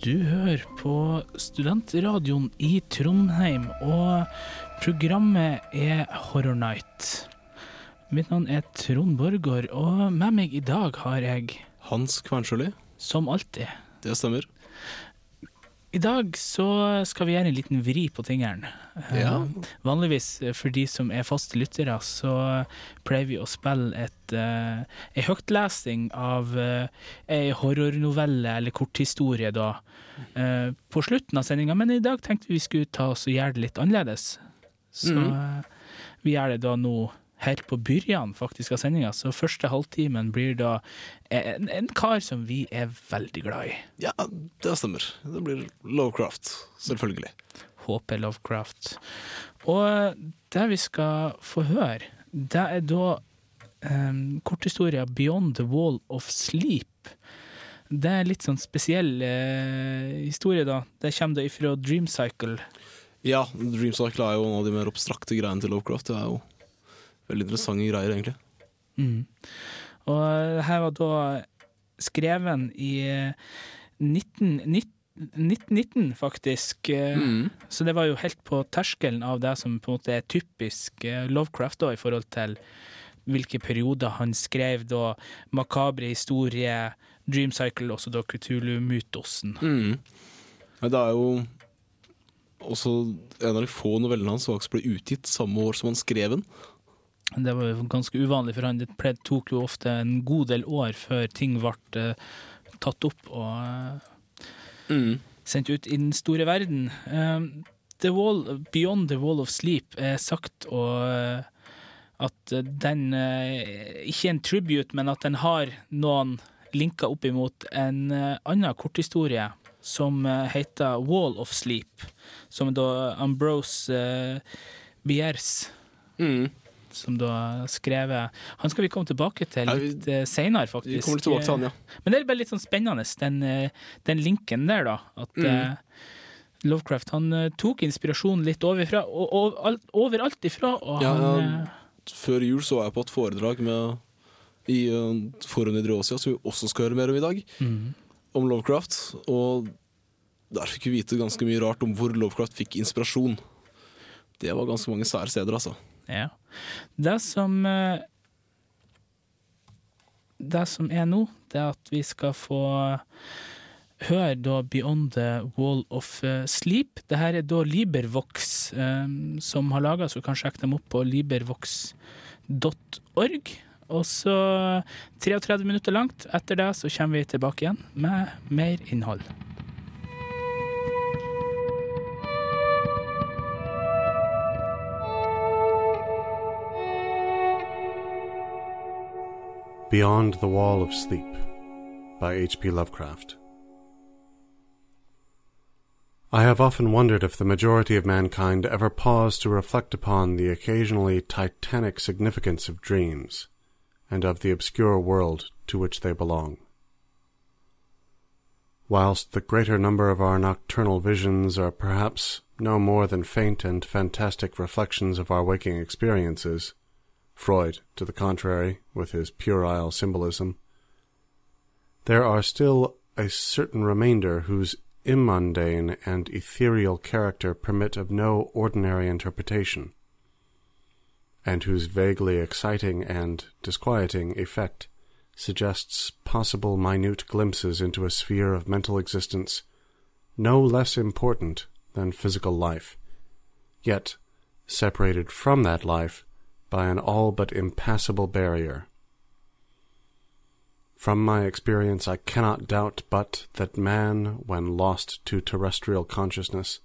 Du hører på studentradioen i Trondheim, og programmet er Horror Night. Mitt navn er Trond Borgård, og med meg i dag har jeg, Hans Kvernsjøli. som alltid Det stemmer. I dag så skal vi gjøre en liten vri på tingeren. Ja. Eh, Vanligvis, eh, for de som er faste lyttere, så pleier vi å spille et, uh, ei høytlesing av uh, ei horrornovelle eller korthistorie da, uh, på slutten av sendinga, men i dag tenkte vi vi skulle ta oss og gjøre det litt annerledes. Så mm. eh, vi gjør det da nå helt på begynnelsen faktisk av sendinga, så første halvtimen blir da en, en kar som vi er veldig glad i. Ja, det stemmer. Det blir Lovecraft, selvfølgelig. HP Lovecraft. Og det vi skal få høre, det er da um, korthistoria 'Beyond the Wall of Sleep'. Det er litt sånn spesiell uh, historie, da. Det kommer da ifra Dream Cycle. Ja, Dream Cycle er jo en av de mer abstrakte greiene til Lovecraft. Det er jo veldig interessante greier, egentlig. Mm. Og her var da skreven i eh, 1919, 1919 faktisk. eh, Mm. Så det var jo helt på terskelen av det som på en måte er typisk eh, Lovecraft da, i forhold til hvilke perioder han skrev da makabre historie, Dream Cycle, også da Kutulu-mytosen. Mm. Det er jo også en av de få novellene hans som ble utgitt samme år som han skrev den. Det var ganske uvanlig for han. Det tok jo ofte en god del år før ting ble eh, tatt opp og eh, Mm. sendt ut i den store verden. Um, the wall, Beyond the Wall of Sleep er sagt eh, at den eh, ikke er en tribute, men at den har noen linker opp imot en eh, annen korthistorie som eh, heter Wall of Sleep, som da Ambrose Bierce Mm. Som da har skrevet Han skal vi komme tilbake til Ja, litt uh, seinere, faktisk. Vi kommer tilbake til han, ja. Men det er bare litt sånn spennende, den, eh, den linken der, da. At Mm. eh, Lovecraft han eh, tok inspirasjonen litt overfra, og, og alt, overalt ifra. Og Ja, han, ja. eh, Før jul så var jeg på et foredrag med, i Forum Idreosia, som vi også skal høre mer om i dag, mm, om Lovecraft. Og der fikk vi vite ganske mye rart om hvor Lovecraft fikk inspirasjon. Det var ganske mange sære steder, altså. Ja. Det som eh, Det som er nå, det er at vi skal få høre da 'Beyond the Wall of eh, Sleep'. Det her er da Libervox eh, som har laga, så du kan sjekke dem opp på libervox.org. Og så 33 minutter langt etter det så kommer vi tilbake igjen med mer innhold. Beyond the Wall of Sleep by H.P. Lovecraft. I have often wondered if the majority of mankind ever pause to reflect upon the occasionally titanic significance of dreams and of the obscure world to which they belong. Whilst the greater number of our nocturnal visions are perhaps no more than faint and fantastic reflections of our waking experiences, Freud, to the contrary, with his puerile symbolism, there are still a certain remainder whose immundane and ethereal character permit of no ordinary interpretation, and whose vaguely exciting and disquieting effect suggests possible minute glimpses into a sphere of mental existence no less important than physical life, yet separated from that life by an all but impassable barrier. From my experience, I cannot doubt but that man, when lost to terrestrial consciousness,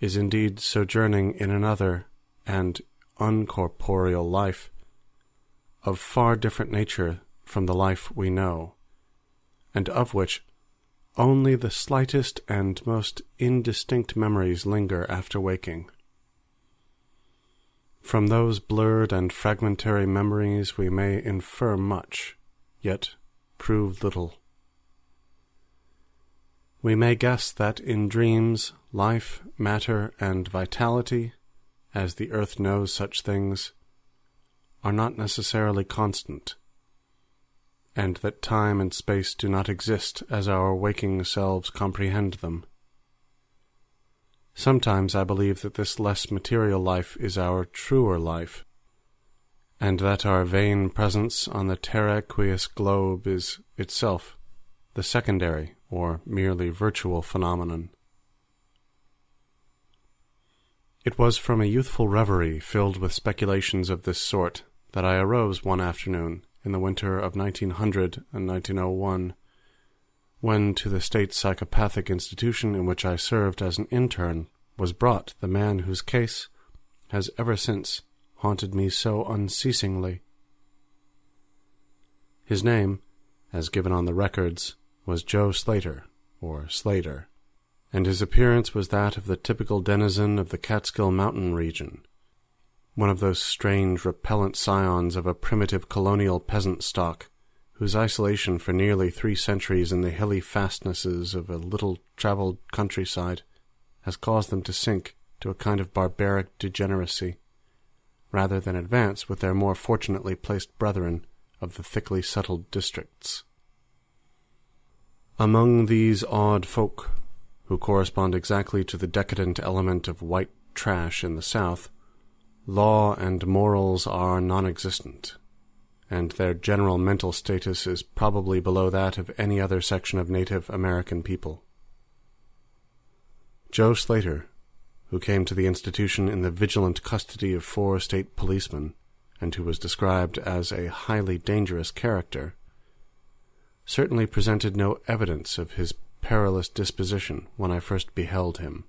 is indeed sojourning in another and uncorporeal life of far different nature from the life we know, and of which only the slightest and most indistinct memories linger after waking. From those blurred and fragmentary memories we may infer much, yet prove little. We may guess that in dreams, life, matter, and vitality, as the earth knows such things, are not necessarily constant, and that time and space do not exist as our waking selves comprehend them. Sometimes I believe that this less material life is our truer life, and that our vain presence on the terraqueous globe is itself the secondary or merely virtual phenomenon. It was from a youthful reverie filled with speculations of this sort that I arose one afternoon in the winter of 1900 and 1901, when to the state psychopathic institution in which I served as an intern was brought the man whose case has ever since haunted me so unceasingly. His name, as given on the records, was Joe Slater, or Slater, and his appearance was that of the typical denizen of the Catskill Mountain region, one of those strange, repellent scions of a primitive colonial peasant stock, whose isolation for nearly three centuries in the hilly fastnesses of a little travelled countryside has caused them to sink to a kind of barbaric degeneracy rather than advance with their more fortunately placed brethren of the thickly settled districts. Among these odd folk, who correspond exactly to the decadent element of white trash in the South, law and morals are non-existent, and their general mental status is probably below that of any other section of Native American people. Joe Slater who came to the institution in the vigilant custody of four state policemen, and who was described as a highly dangerous character, certainly presented no evidence of his perilous disposition when I first beheld him.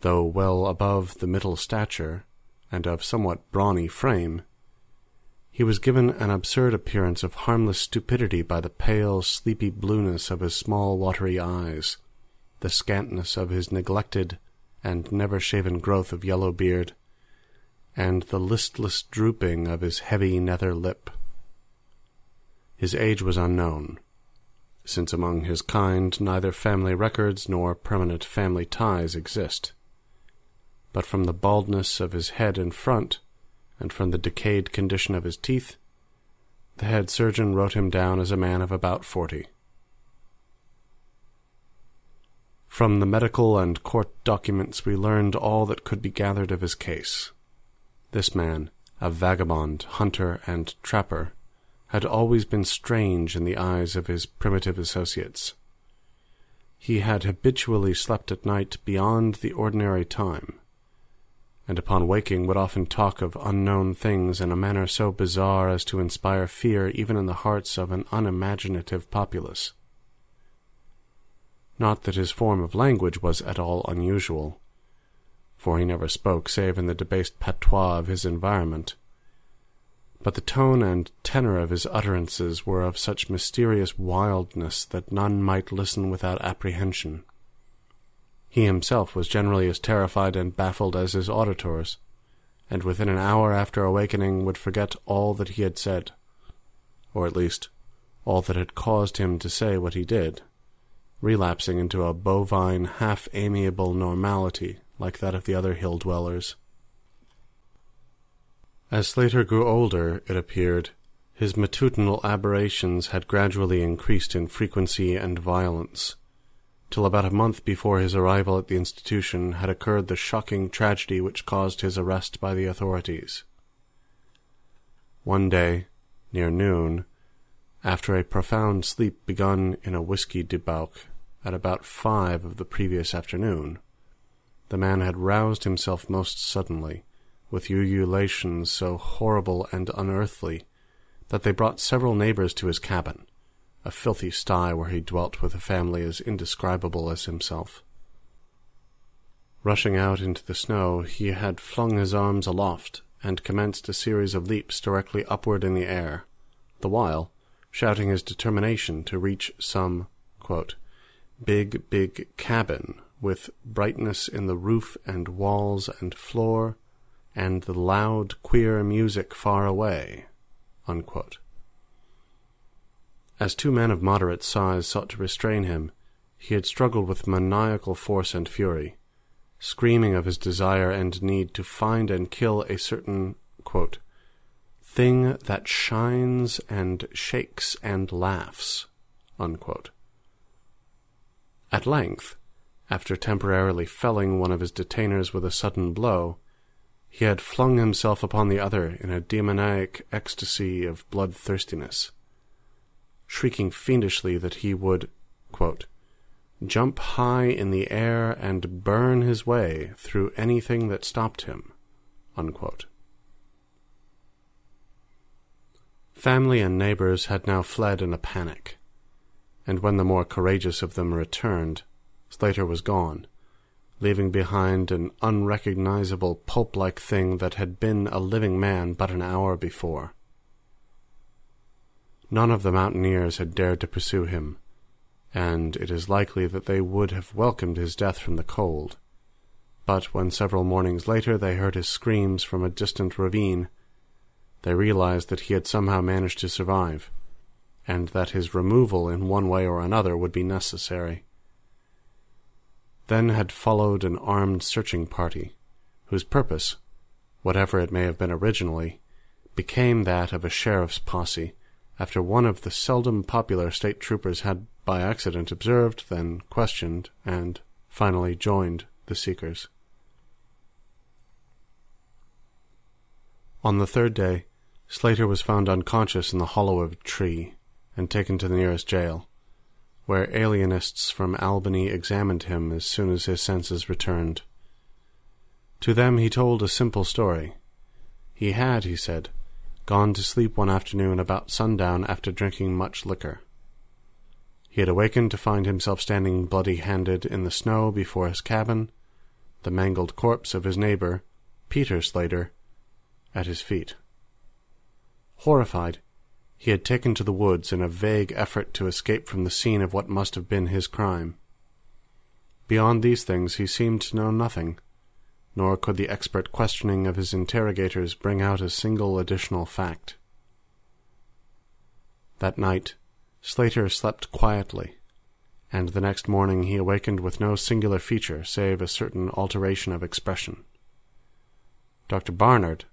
Though well above the middle stature, and of somewhat brawny frame, he was given an absurd appearance of harmless stupidity by the pale, sleepy blueness of his small watery eyes, the scantness of his neglected and never shaven growth of yellow beard, and the listless drooping of his heavy nether lip. His age was unknown, since among his kind neither family records nor permanent family ties exist. But from the baldness of his head in front, and from the decayed condition of his teeth, the head surgeon wrote him down as a man of about forty. From the medical and court documents we learned all that could be gathered of his case. This man, a vagabond, hunter, and trapper, had always been strange in the eyes of his primitive associates. He had habitually slept at night beyond the ordinary time, and upon waking would often talk of unknown things in a manner so bizarre as to inspire fear even in the hearts of an unimaginative populace. Not that his form of language was at all unusual, for he never spoke save in the debased patois of his environment. But the tone and tenor of his utterances were of such mysterious wildness that none might listen without apprehension. He himself was generally as terrified and baffled as his auditors, and within an hour after awakening would forget all that he had said, or at least all that had caused him to say what he did relapsing into a bovine, half-amiable normality like that of the other hill dwellers. As Slater grew older, it appeared, his matutinal aberrations had gradually increased in frequency and violence, till about a month before his arrival at the institution had occurred the shocking tragedy which caused his arrest by the authorities. One day, near noon, after a profound sleep begun in a whiskey debauch, at about five of the previous afternoon. The man had roused himself most suddenly, with ululations so horrible and unearthly that they brought several neighbors to his cabin, a filthy sty where he dwelt with a family as indescribable as himself. Rushing out into the snow, he had flung his arms aloft and commenced a series of leaps directly upward in the air, the while shouting his determination to reach some quote, big, big cabin with brightness in the roof and walls and floor, and the loud, queer music far away. Unquote. As two men of moderate size sought to restrain him, he had struggled with maniacal force and fury, screaming of his desire and need to find and kill a certain quote, thing that shines and shakes and laughs. Unquote. At length, after temporarily felling one of his detainers with a sudden blow, he had flung himself upon the other in a demoniac ecstasy of bloodthirstiness, shrieking fiendishly that he would, quote, jump high in the air and burn his way through anything that stopped him. Unquote. Family and neighbors had now fled in a panic, and when the more courageous of them returned, Slater was gone, leaving behind an unrecognizable pulp-like thing that had been a living man but an hour before. None of the mountaineers had dared to pursue him, and it is likely that they would have welcomed his death from the cold. But when several mornings later they heard his screams from a distant ravine, they realized that he had somehow managed to survive, and that his removal in one way or another would be necessary. Then had followed an armed searching party, whose purpose, whatever it may have been originally, became that of a sheriff's posse after one of the seldom popular state troopers had by accident observed, then questioned, and finally joined the seekers. On the third day, Slater was found unconscious in the hollow of a tree and taken to the nearest jail where alienists from Albany examined him as soon as his senses returned. To them he told a simple story. He had, he said, gone to sleep one afternoon about sundown after drinking much liquor. He had awakened to find himself standing bloody-handed in the snow before his cabin, the mangled corpse of his neighbor, Peter Slater, at his feet. Horrified, he had taken to the woods in a vague effort to escape from the scene of what must have been his crime. Beyond these things he seemed to know nothing, nor could the expert questioning of his interrogators bring out a single additional fact. That night, Slater slept quietly, and the next morning he awakened with no singular feature save a certain alteration of expression. Dr. Barnard,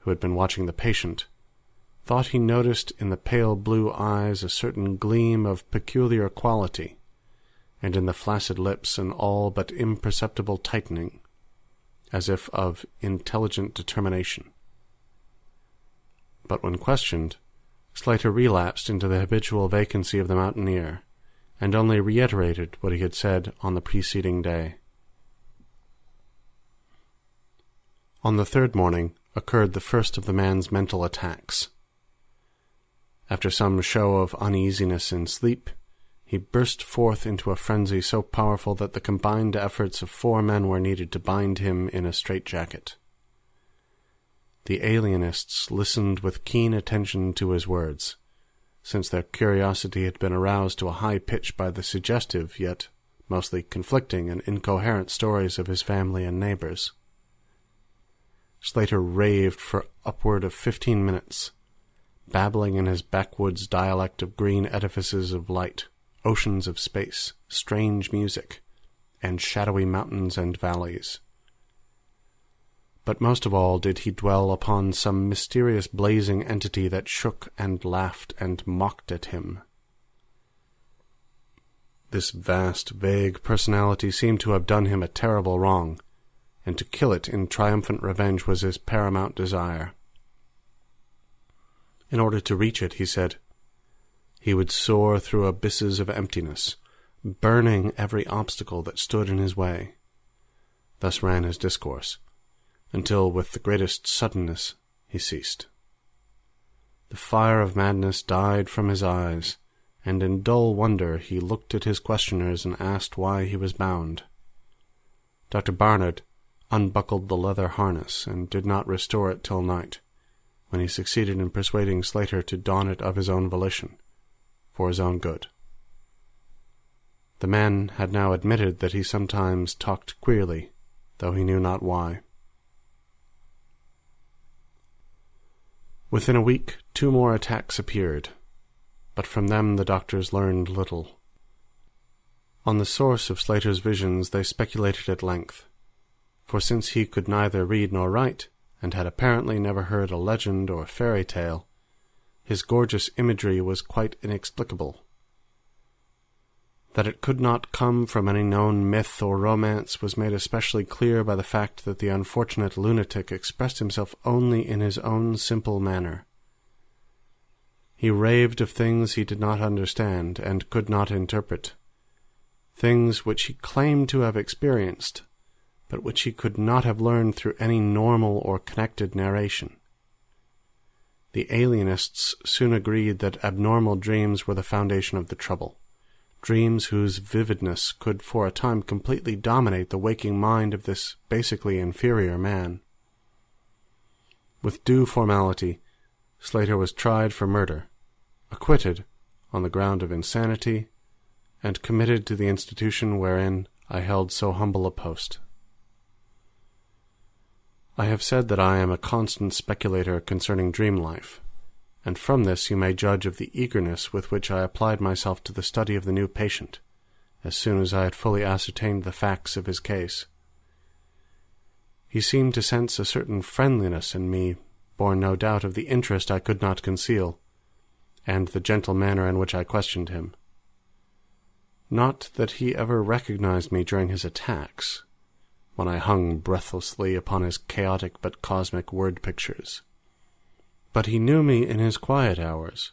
who had been watching the patient, thought he noticed in the pale blue eyes a certain gleam of peculiar quality, and in the flaccid lips an all but imperceptible tightening, as if of intelligent determination. But when questioned, Slater relapsed into the habitual vacancy of the mountaineer, and only reiterated what he had said on the preceding day. On the third morning occurred the first of the man's mental attacks. After some show of uneasiness in sleep, he burst forth into a frenzy so powerful that the combined efforts of four men were needed to bind him in a straitjacket. The alienists listened with keen attention to his words, since their curiosity had been aroused to a high pitch by the suggestive, yet mostly conflicting and incoherent stories of his family and neighbors. Slater raved for upward of fifteen minutes, babbling in his backwoods dialect of green edifices of light, oceans of space, strange music, and shadowy mountains and valleys. But most of all did he dwell upon some mysterious blazing entity that shook and laughed and mocked at him. This vast, vague personality seemed to have done him a terrible wrong, and to kill it in triumphant revenge was his paramount desire. In order to reach it, he said, he would soar through abysses of emptiness, burning every obstacle that stood in his way. Thus ran his discourse, until with the greatest suddenness he ceased. The fire of madness died from his eyes, and in dull wonder he looked at his questioners and asked why he was bound. Dr. Barnard unbuckled the leather harness and did not restore it till night when he succeeded in persuading Slater to don it of his own volition, for his own good. The man had now admitted that he sometimes talked queerly, though he knew not why. Within a week, two more attacks appeared, but from them the doctors learned little. On the source of Slater's visions they speculated at length, for since he could neither read nor write, and had apparently never heard a legend or fairy tale, his gorgeous imagery was quite inexplicable. That it could not come from any known myth or romance was made especially clear by the fact that the unfortunate lunatic expressed himself only in his own simple manner. He raved of things he did not understand and could not interpret, things which he claimed to have experienced, but which he could not have learned through any normal or connected narration. The alienists soon agreed that abnormal dreams were the foundation of the trouble dreams whose vividness could for a time completely dominate the waking mind of this basically inferior man. With due formality, Slater was tried for murder, acquitted on the ground of insanity, and committed to the institution wherein I held so humble a post. I have said that I am a constant speculator concerning dream life, and from this you may judge of the eagerness with which I applied myself to the study of the new patient, as soon as I had fully ascertained the facts of his case. He seemed to sense a certain friendliness in me, born no doubt of the interest I could not conceal, and the gentle manner in which I questioned him. Not that he ever recognized me during his attacks, when I hung breathlessly upon his chaotic but cosmic word pictures. But he knew me in his quiet hours,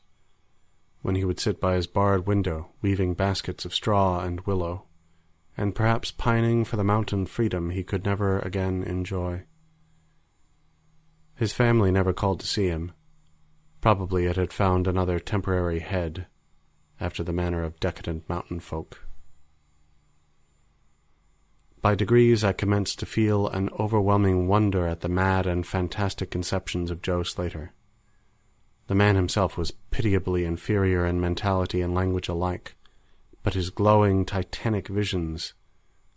when he would sit by his barred window weaving baskets of straw and willow, and perhaps pining for the mountain freedom he could never again enjoy. His family never called to see him. Probably it had found another temporary head, after the manner of decadent mountain folk. By degrees I commenced to feel an overwhelming wonder at the mad and fantastic conceptions of Joe Slater. The man himself was pitiably inferior in mentality and language alike, but his glowing titanic visions,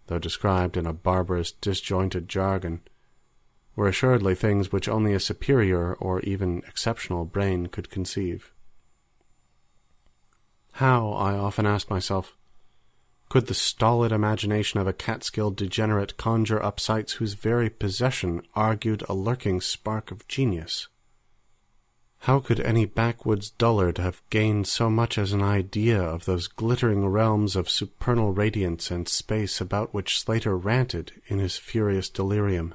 though described in a barbarous disjointed jargon, were assuredly things which only a superior or even exceptional brain could conceive. How, I often asked myself, could the stolid imagination of a Catskill degenerate conjure up sights whose very possession argued a lurking spark of genius? How could any backwoods dullard have gained so much as an idea of those glittering realms of supernal radiance and space about which Slater ranted in his furious delirium?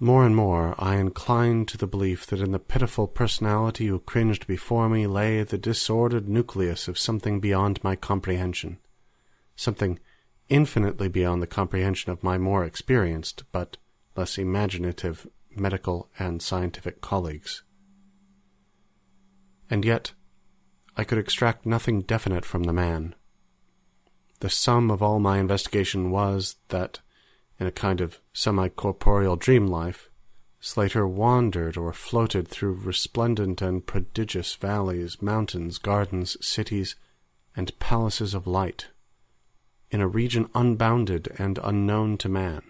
More and more I inclined to the belief that in the pitiful personality who cringed before me lay the disordered nucleus of something beyond my comprehension, something infinitely beyond the comprehension of my more experienced but less imaginative medical, and scientific colleagues. And yet, I could extract nothing definite from the man. The sum of all my investigation was that, in a kind of semi-corporeal dream life, Slater wandered or floated through resplendent and prodigious valleys, mountains, gardens, cities, and palaces of light, in a region unbounded and unknown to man.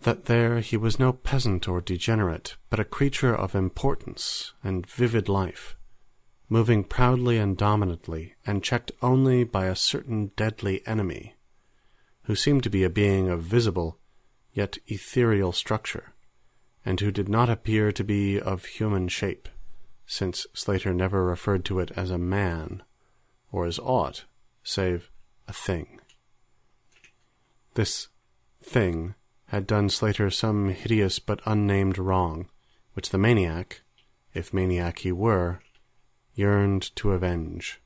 That there he was no peasant or degenerate, but a creature of importance and vivid life, moving proudly and dominantly, and checked only by a certain deadly enemy, who seemed to be a being of visible yet ethereal structure, and who did not appear to be of human shape, since Slater never referred to it as a man, or as aught save a thing. This thing had done Slater some hideous but unnamed wrong, which the maniac, if maniac he were, yearned to avenge.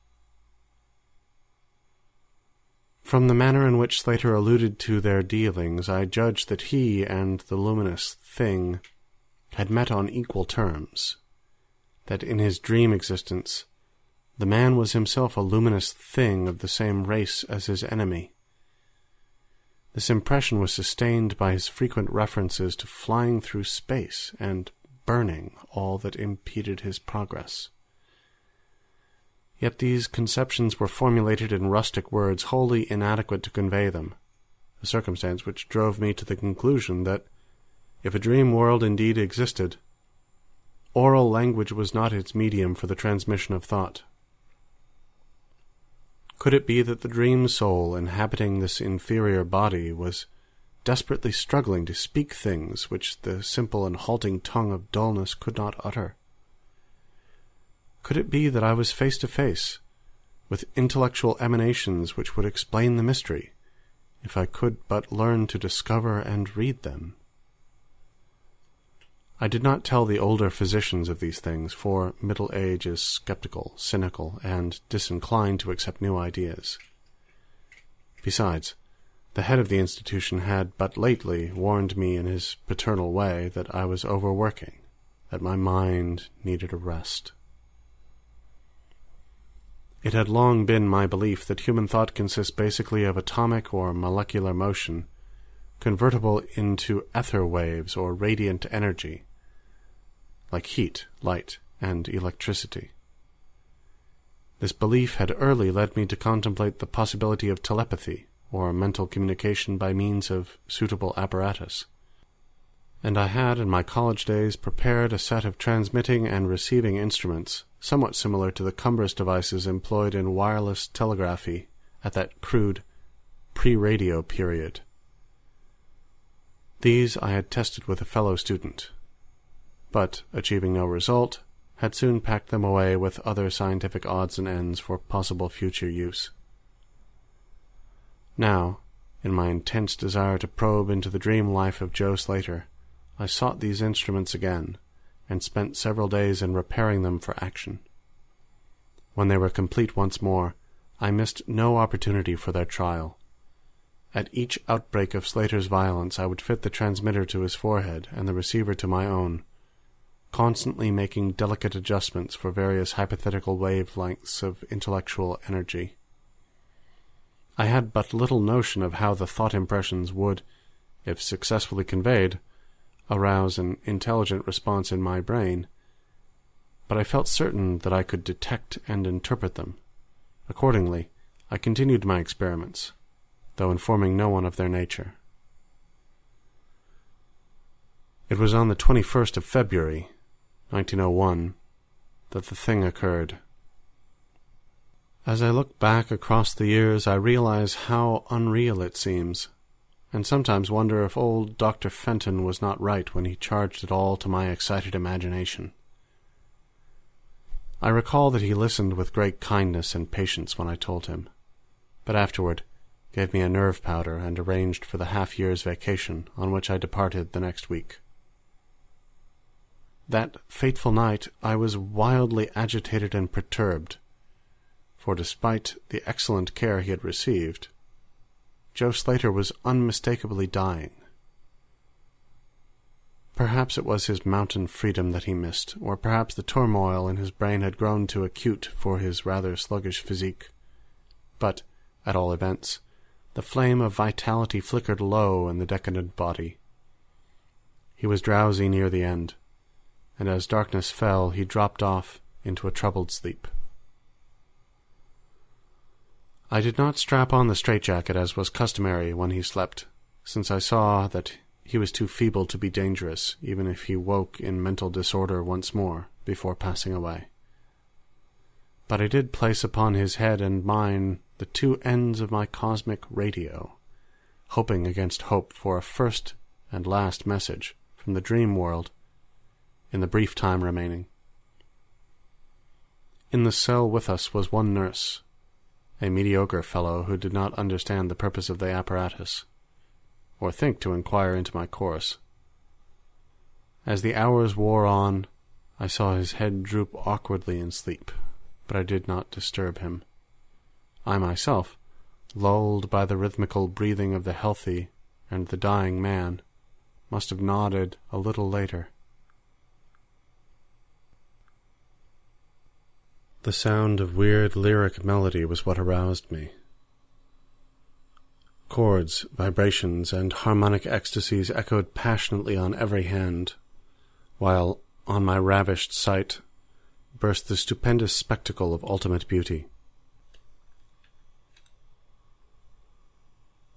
From the manner in which Slater alluded to their dealings, I judged that he and the luminous thing had met on equal terms, that in his dream existence the man was himself a luminous thing of the same race as his enemy, this impression was sustained by his frequent references to flying through space and burning all that impeded his progress. Yet these conceptions were formulated in rustic words wholly inadequate to convey them, a circumstance which drove me to the conclusion that, if a dream world indeed existed, oral language was not its medium for the transmission of thought. Could it be that the dream soul inhabiting this inferior body was desperately struggling to speak things which the simple and halting tongue of dullness could not utter? Could it be that I was face to face with intellectual emanations which would explain the mystery, if I could but learn to discover and read them? I did not tell the older physicians of these things, for middle age is skeptical, cynical, and disinclined to accept new ideas. Besides, the head of the institution had but lately warned me in his paternal way that I was overworking, that my mind needed a rest. It had long been my belief that human thought consists basically of atomic or molecular motion, convertible into ether waves or radiant energy, like heat, light, and electricity. This belief had early led me to contemplate the possibility of telepathy, or mental communication by means of suitable apparatus. And I had in my college days prepared a set of transmitting and receiving instruments somewhat similar to the cumbrous devices employed in wireless telegraphy at that crude pre-radio period. These I had tested with a fellow student, but, achieving no result, had soon packed them away with other scientific odds and ends for possible future use. Now, in my intense desire to probe into the dream life of Joe Slater, I sought these instruments again, and spent several days in repairing them for action. When they were complete once more, I missed no opportunity for their trial. At each outbreak of Slater's violence, I would fit the transmitter to his forehead and the receiver to my own, constantly making delicate adjustments for various hypothetical wavelengths of intellectual energy. I had but little notion of how the thought impressions would, if successfully conveyed, arouse an intelligent response in my brain, but I felt certain that I could detect and interpret them. Accordingly, I continued my experiments, though informing no one of their nature. It was on the 21st of February, 1901, that the thing occurred. As I look back across the years, I realize how unreal it seems, and sometimes wonder if old Dr. Fenton was not right when he charged it all to my excited imagination. I recall that he listened with great kindness and patience when I told him, but afterward gave me a nerve powder and arranged for the half year's vacation on which I departed the next week. That fateful night I was wildly agitated and perturbed, for despite the excellent care he had received, Joe Slater was unmistakably dying. Perhaps it was his mountain freedom that he missed, or perhaps the turmoil in his brain had grown too acute for his rather sluggish physique. But, at all events, the flame of vitality flickered low in the decadent body. He was drowsy near the end, and as darkness fell he dropped off into a troubled sleep. I did not strap on the straitjacket as was customary when he slept, since I saw that he was too feeble to be dangerous, even if he woke in mental disorder once more before passing away. But I did place upon his head and mine the two ends of my cosmic radio, hoping against hope for a first and last message from the dream world in the brief time remaining. In the cell with us was one nurse, a mediocre fellow who did not understand the purpose of the apparatus, or think to inquire into my course. As the hours wore on, I saw his head droop awkwardly in sleep, but I did not disturb him. I myself, lulled by the rhythmical breathing of the healthy and the dying man, must have nodded a little later. The sound of weird lyric melody was what aroused me. Chords, vibrations, and harmonic ecstasies echoed passionately on every hand, while, on my ravished sight, burst the stupendous spectacle of ultimate beauty.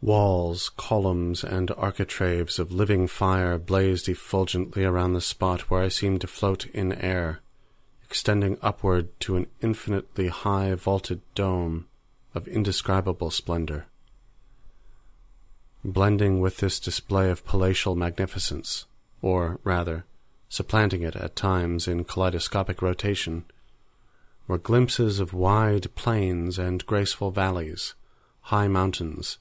Walls, columns, and architraves of living fire blazed effulgently around the spot where I seemed to float in air extending upward to an infinitely high vaulted dome of indescribable splendor. blending with this display of palatial magnificence, or rather, supplanting it at times in kaleidoscopic rotation, were glimpses of wide plains and graceful valleys, high mountains,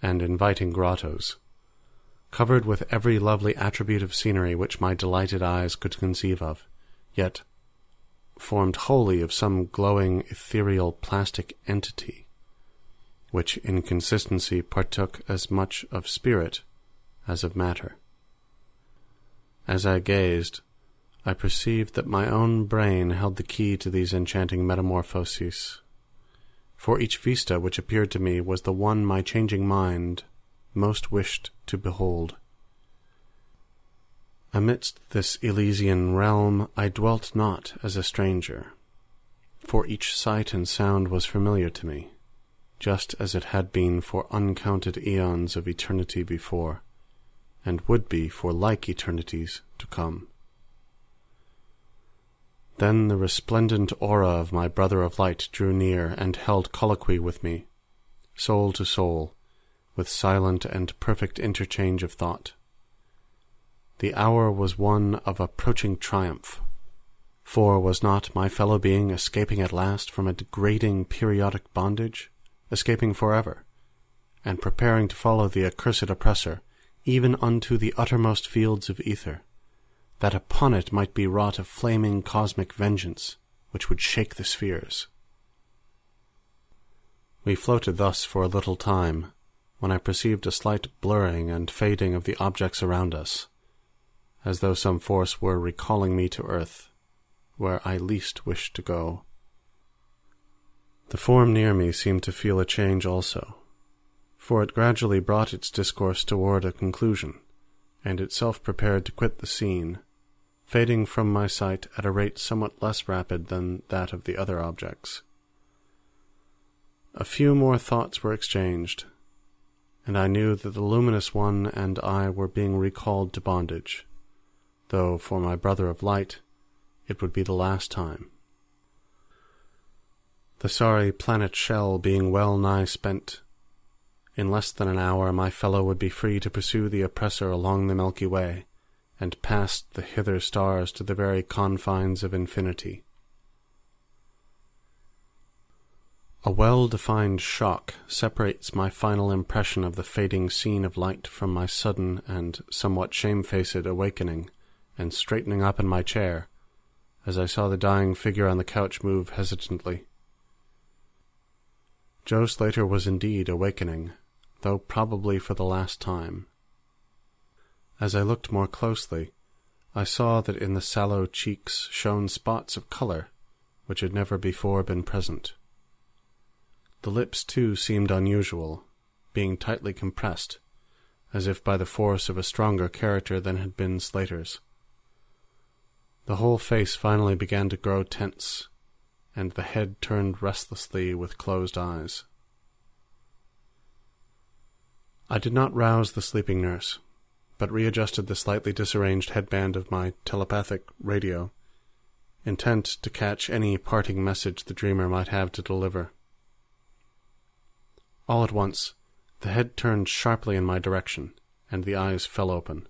and inviting grottos, covered with every lovely attribute of scenery which my delighted eyes could conceive of, yet formed wholly of some glowing ethereal plastic entity, which in consistency partook as much of spirit as of matter. As I gazed, I perceived that my own brain held the key to these enchanting metamorphoses, for each vista which appeared to me was the one my changing mind most wished to behold. Amidst this Elysian realm I dwelt not as a stranger, for each sight and sound was familiar to me, just as it had been for uncounted eons of eternity before, and would be for like eternities to come. Then the resplendent aura of my brother of light drew near and held colloquy with me, soul to soul, with silent and perfect interchange of thought. The hour was one of approaching triumph, for was not my fellow being escaping at last from a degrading periodic bondage, escaping forever, and preparing to follow the accursed oppressor even unto the uttermost fields of ether? that upon it might be wrought a flaming cosmic vengeance which would shake the spheres. We floated thus for a little time, when I perceived a slight blurring and fading of the objects around us, as though some force were recalling me to earth, where I least wished to go. The form near me seemed to feel a change also, for it gradually brought its discourse toward a conclusion and itself prepared to quit the scene, fading from my sight at a rate somewhat less rapid than that of the other objects. A few more thoughts were exchanged, and I knew that the luminous one and I were being recalled to bondage, though for my brother of light it would be the last time. The sorry planet shell being well nigh spent, in less than an hour my fellow would be free to pursue the oppressor along the Milky Way, and past the hither stars to the very confines of infinity. A well-defined shock separates my final impression of the fading scene of light from my sudden and somewhat shamefaced awakening and straightening up in my chair as I saw the dying figure on the couch move hesitantly. Joe Slater was indeed awakening, though probably for the last time. As I looked more closely, I saw that in the sallow cheeks shone spots of color which had never before been present. The lips, too, seemed unusual, being tightly compressed, as if by the force of a stronger character than had been Slater's. The whole face finally began to grow tense, and the head turned restlessly with closed eyes. I did not rouse the sleeping nurse, but readjusted the slightly disarranged headband of my telepathic radio, intent to catch any parting message the dreamer might have to deliver. All at once, the head turned sharply in my direction, and the eyes fell open,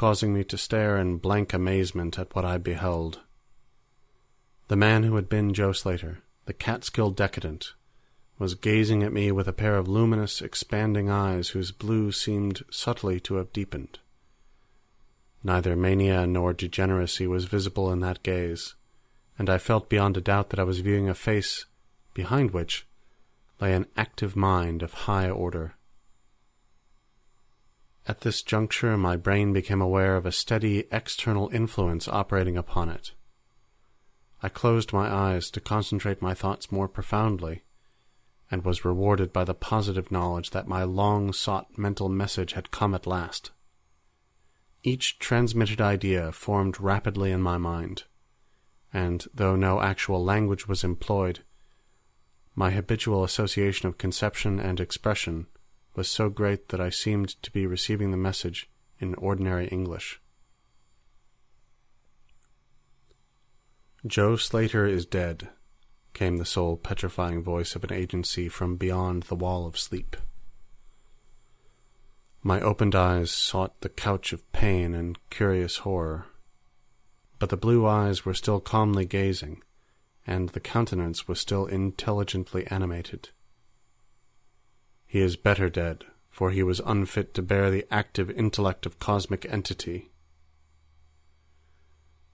causing me to stare in blank amazement at what I beheld. The man who had been Joe Slater, the Catskill decadent, was gazing at me with a pair of luminous, expanding eyes whose blue seemed subtly to have deepened. Neither mania nor degeneracy was visible in that gaze, and I felt beyond a doubt that I was viewing a face behind which lay an active mind of high order. At this juncture my brain became aware of a steady external influence operating upon it. I closed my eyes to concentrate my thoughts more profoundly, and was rewarded by the positive knowledge that my long sought mental message had come at last. Each transmitted idea formed rapidly in my mind, and though no actual language was employed, my habitual association of conception and expression was so great that I seemed to be receiving the message in ordinary English. Joe Slater is dead came the soul petrifying voice of an agency from beyond the wall of sleep. My opened eyes sought the couch of pain and curious horror. But the blue eyes were still calmly gazing, and the countenance was still intelligently animated. He is better dead, for he was unfit to bear the active intellect of cosmic entity.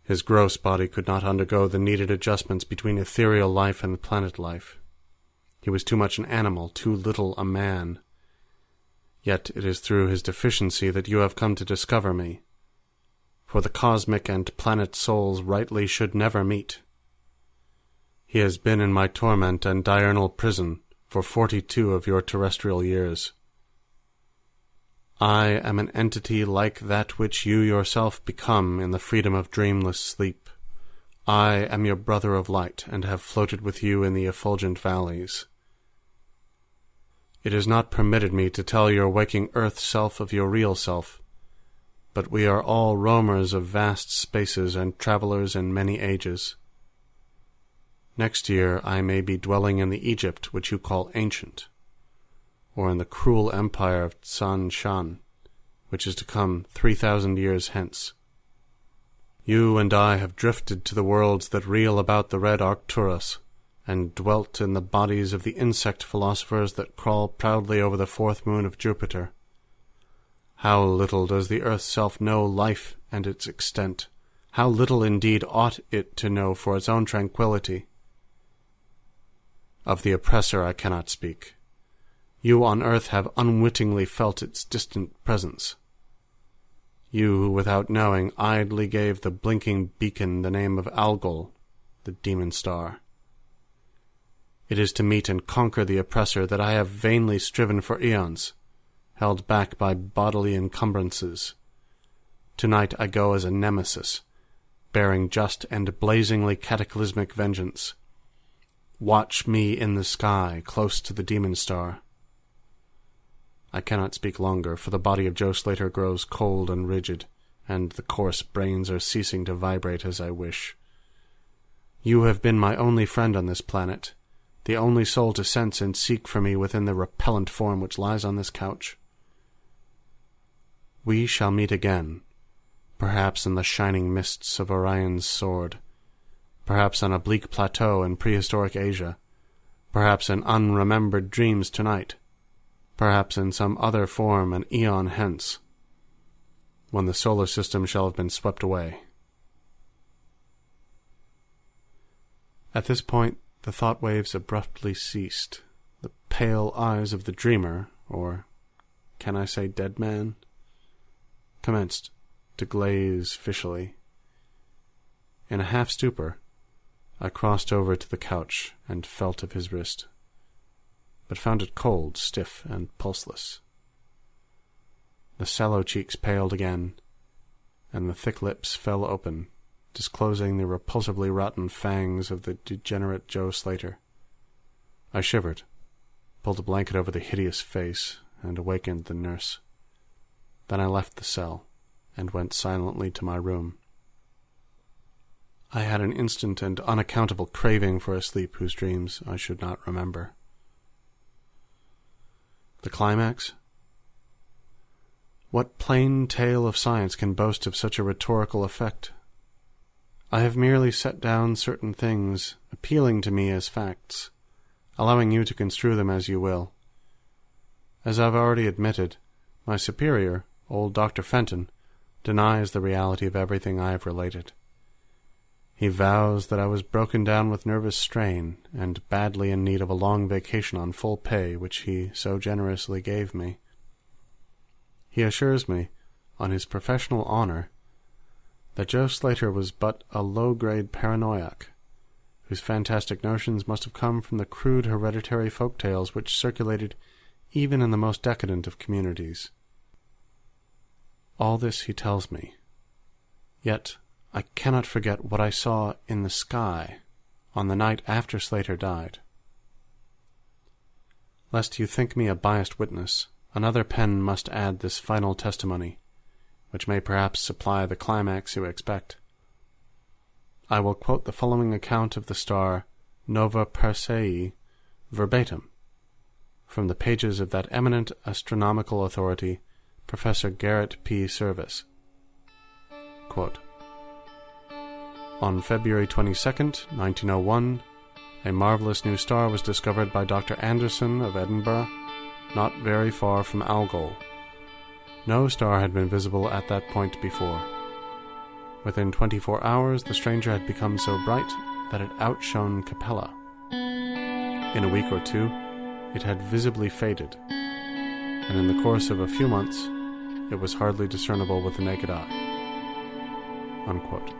His gross body could not undergo the needed adjustments between ethereal life and planet life. He was too much an animal, too little a man. Yet it is through his deficiency that you have come to discover me. For the cosmic and planet souls rightly should never meet. He has been in my torment and diurnal prison for forty-two of your terrestrial years. I am an entity like that which you yourself become in the freedom of dreamless sleep. I am your brother of light, and have floated with you in the effulgent valleys. It is not permitted me to tell your waking earth self of your real self, but we are all roamers of vast spaces and travelers in many ages. Next year I may be dwelling in the Egypt which you call ancient, or in the cruel empire of Tsan-Chan, which is to come three thousand years hence. You and I have drifted to the worlds that reel about the red Arcturus, and dwelt in the bodies of the insect philosophers that crawl proudly over the fourth moon of Jupiter. How little does the earth self know life and its extent! How little indeed ought it to know for its own tranquillity! Of the oppressor I cannot speak. You on earth have unwittingly felt its distant presence. You who, without knowing, idly gave the blinking beacon the name of Algol, the demon star. It is to meet and conquer the oppressor that I have vainly striven for eons, held back by bodily encumbrances. Tonight I go as a nemesis, bearing just and blazingly cataclysmic vengeance. Watch me in the sky, close to the demon star. I cannot speak longer, for the body of Joe Slater grows cold and rigid, and the coarse brains are ceasing to vibrate as I wish. You have been my only friend on this planet, the only soul to sense and seek for me within the repellent form which lies on this couch. We shall meet again, perhaps in the shining mists of Orion's sword, perhaps on a bleak plateau in prehistoric Asia, perhaps in unremembered dreams tonight, perhaps in some other form an eon hence, when the solar system shall have been swept away. At this point, the thought waves abruptly ceased. The pale eyes of the dreamer, or can I say dead man, commenced to glaze fishily. In a half stupor, I crossed over to the couch and felt of his wrist, but found it cold, stiff, and pulseless. The sallow cheeks paled again, and the thick lips fell open disclosing the repulsively rotten fangs of the degenerate Joe Slater. I shivered, pulled a blanket over the hideous face, and awakened the nurse. Then I left the cell and went silently to my room. I had an instant and unaccountable craving for a sleep whose dreams I should not remember. The climax? What plain tale of science can boast of such a rhetorical effect? I have merely set down certain things appealing to me as facts, allowing you to construe them as you will. As I've already admitted, my superior, old Dr. Fenton, denies the reality of everything I have related. He vows that I was broken down with nervous strain and badly in need of a long vacation on full pay which he so generously gave me. He assures me, on his professional honor, that Joe Slater was but a low-grade paranoiac, whose fantastic notions must have come from the crude hereditary folk tales which circulated even in the most decadent of communities. All this he tells me. Yet I cannot forget what I saw in the sky on the night after Slater died. Lest you think me a biased witness, another pen must add this final testimony which may perhaps supply the climax you expect. I will quote the following account of the star Nova Persei verbatim from the pages of that eminent astronomical authority, Professor Garrett P. Service. Quote, On February 22nd, 1901, a marvelous new star was discovered by Dr. Anderson of Edinburgh, not very far from Algol. No star had been visible at that point before. Within 24 hours, the stranger had become so bright that it outshone Capella. In a week or two, it had visibly faded, and in the course of a few months, it was hardly discernible with the naked eye. Unquote.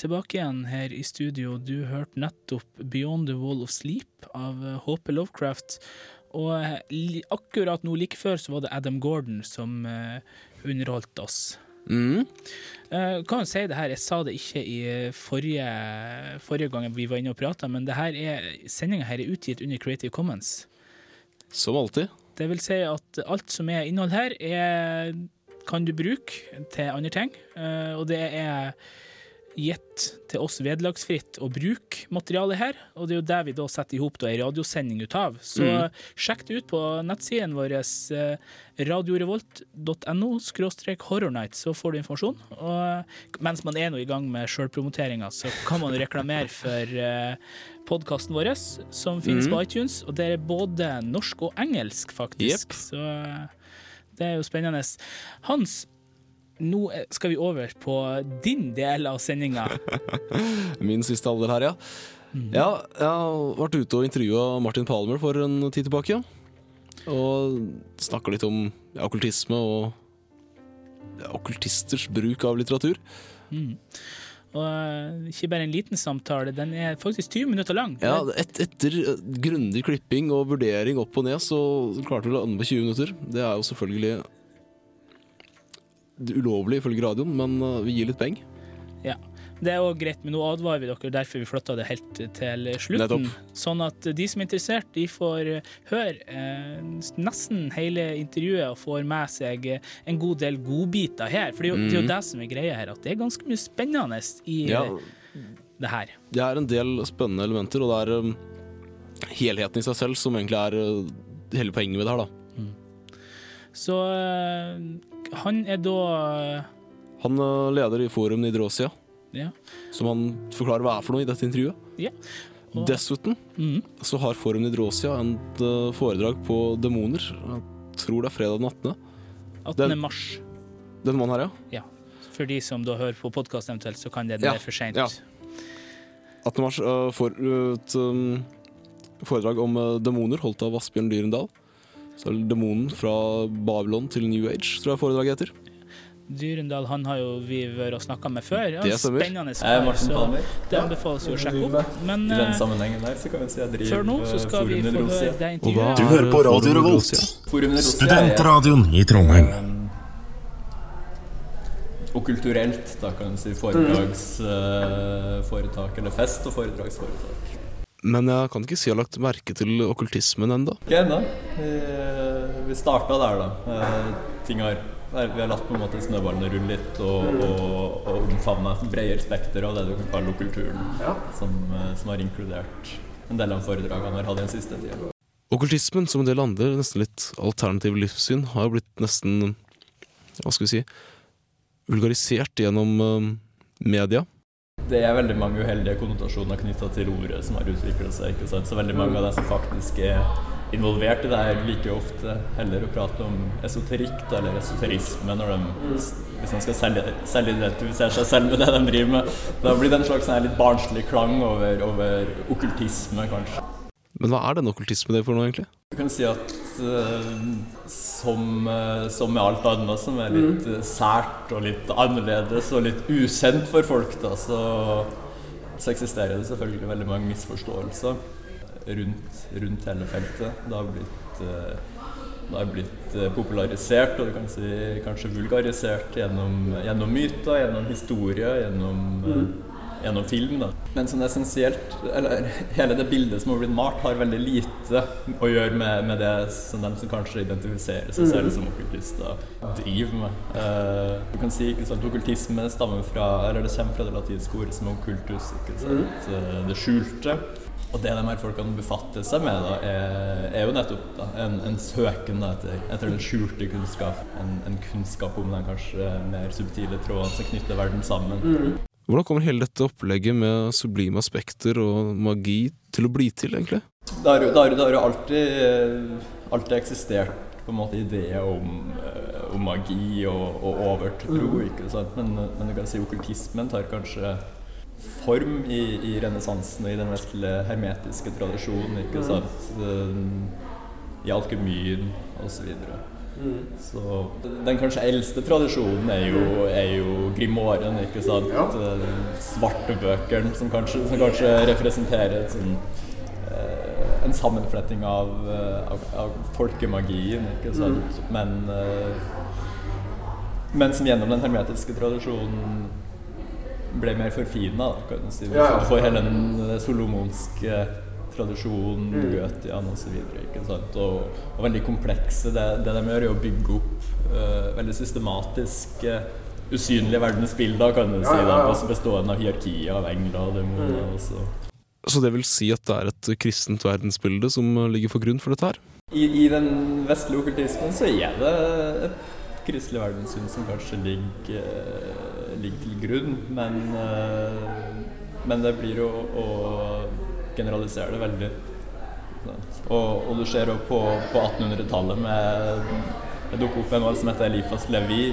Tilbake igjen her i studio. Du hørte nettopp 'Beyond the Wall of Sleep' av HP Lovecraft. Og eh, akkurat nå like før så var det Adam Gordon som eh, underholdt oss. Mm. Eh, kan jo si det her, jeg sa det ikke i forrige, forrige gang vi var inne og prata, men sendinga her er utgitt under Creative Commons. Som alltid. Det vil si at alt som er innhold her, er, kan du bruke til andre ting. eh, og det er gitt til oss vederlagsfritt å bruke materialet her, og det er jo det vi da setter i hop ei radiosending ut av. Så Mm. sjekk det ut på nettsiden vår, eh, radiorevolt.no skråstrek horrornight, så får du informasjon. Og mens man er nå i gang med sjølpromoteringa, så kan man reklamere for uh, podkasten vår, som finnes Mm. på iTunes, og det er både norsk og engelsk, faktisk. Yep. Så eh, det er jo spennende. Hans, nå skal vi over på din del av sendinga. Min siste alder her, ja. Mm. Ja, jeg har vært ute og intervjua Martin Palmer for en tid tilbake. Ja. Og snakka litt om okkultisme og okkultisters bruk av litteratur. Mm. Og eh, ikke bare en liten samtale, den er faktisk 20 minutter lang. Ja, et, Etter eh, grundig klipping og vurdering opp og ned, så klarte vi å lande på 20 minutter. Det er jo selvfølgelig ulovlig ifølge radioen, men eh, vi gir litt penger. Det er òg greit, men nå advarer vi dere, derfor vi flytta det helt til slutten. Nettopp. Sånn at de som er interessert, de får eh, høre eh, nesten hele intervjuet og får med seg eh, en god del godbiter her. For det er, jo, det Mhm. det som er greia her, at det er ganske mye spennende i Ja, det her. det er en del spennende elementer, og det er um, helheten i seg selv som egentlig er uh, hele poenget med det her, da. Så eh, han er da eh, Han er leder i Forum Nidrosia, Ja. som han forklarer hva er for noe i dette intervjuet. Ja. Og- Dessuten mm. så har Forum Nidrosia en uh, foredrag på demoner. Jeg tror det er fredag den 18. 18. Den- mars. Den måneden her, ja. ja. For de som da hører på podkast eventuelt, så kan det Ja, være for seint. ja. 18. mars uh, får uh, et um, foredrag om uh, demoner holdt av Asbjørn Dyrendal. Så Demonen fra Babylon til New Age, tror jeg foredraget heter. Dyrendal han har jo vi vært og snakka med før. Ja, Det stemmer. Spennende Jeg er Martin så Palmer. det anbefales jo å sjekke opp. Men I den eh, sammenhengen der så kan vi si jeg driver før nå så skal vi få høre det intervjuet. Du hører på Radio Revolt, studentradioen i Trondheim. og kulturelt, da kan du si foredragsforetak, eller fest og foredragsforetak. Men jeg kan ikke si jeg har lagt merke til okkultismen ennå. Ikke ennå. Vi, starta der, da. Eh, ting har Vi har latt på en måte snøballene rulle litt og, og, og omfavna et bredere spekter av det du kan kalle kulturen, som, eh, som har inkludert en del av foredragene vi har hatt i den siste tida. Okkultismen, som en del andre nesten litt alternative livssyn, har blitt nesten Hva skal vi si vulgarisert gjennom eh, media. Det er veldig mange uheldige konnotasjoner knytta til ordet som har utvikla seg. ikke sant? Så veldig mange av de som faktisk er involvert i det her, liker jo ofte heller å prate om esoterikk da, eller esoterisme når de, hvis de skal selvidentifisere seg selv med det de driver med. Da blir det en slags sånn litt barnslig klang over, over okkultisme, kanskje. Men hva er den okkultisme det for noe, egentlig? Du kan si at uh, som, uh, som med alt annet som er litt eh, sært og litt annerledes og litt ukjent for folk, da, så, så eksisterer det selvfølgelig veldig mange misforståelser rundt, rundt hele feltet. Det har blitt, eh, det har blitt eh, popularisert og du kan si kanskje vulgarisert gjennom, gjennom myter, gjennom historie, gjennom, eh, gjennom film. Da. Men sånn essensielt, eller hele det bildet som har blitt malt, har veldig lite å gjøre med, med det som de som kanskje identifiserer seg selv som okkultister, driver med. Uh, du kan si ikke sant, Okkultisme stammer fra, eller det kommer fra det latinske ordet som er okkultus, ikke sant? Eh, det skjulte. Og det de her folkene befatter seg med, da, er, er jo nettopp da, en, en søken da, etter, etter den skjulte kunnskap. En, en kunnskap om den kanskje mer subtile tråden som knytter verden sammen. Hvordan kommer hele dette opplegget med sublime aspekter og magi til å bli til, egentlig? Det har jo alltid, alltid eksistert på en måte ideer om, eh, om magi og, og overtro, ikke sant? Men, men du kan si okkultismen tar kanskje form i, i renessansen og i den vestlige hermetiske tradisjonen, ikke sant? Eh, I alkymien osv. Så den kanskje eldste tradisjonen er jo, er jo grimoren, ikke sant? Ja. Svartebøkene, som kanskje, som kanskje representerer et sånn eh, en sammenfletting av, eh, av, av folkemagien, ikke sant? Men, eh, men som gjennom den hermetiske tradisjonen ble mer forfina, si. Ja, ja. Får hele den eh, solomonske tradisjonen, Goetian osv. Og, og veldig komplekse. Det, det de gjør, er å bygge opp uh, veldig systematiske usynlige verdensbilder, kan du si. ja, ja. Bestående av hierarkier av engler og demoner. og så Så det vil si at det er et kristent verdensbilde som ligger for grunn for dette her? I, I den vestlige okkultismen så er det et kristelig verdenssyn som kanskje ligger, eh, ligger til grunn, men, eh, men det blir jo å generalisere det veldig. Og, og du ser jo på, på 1800-tallet med det dukker opp en som heter Elifas Levi,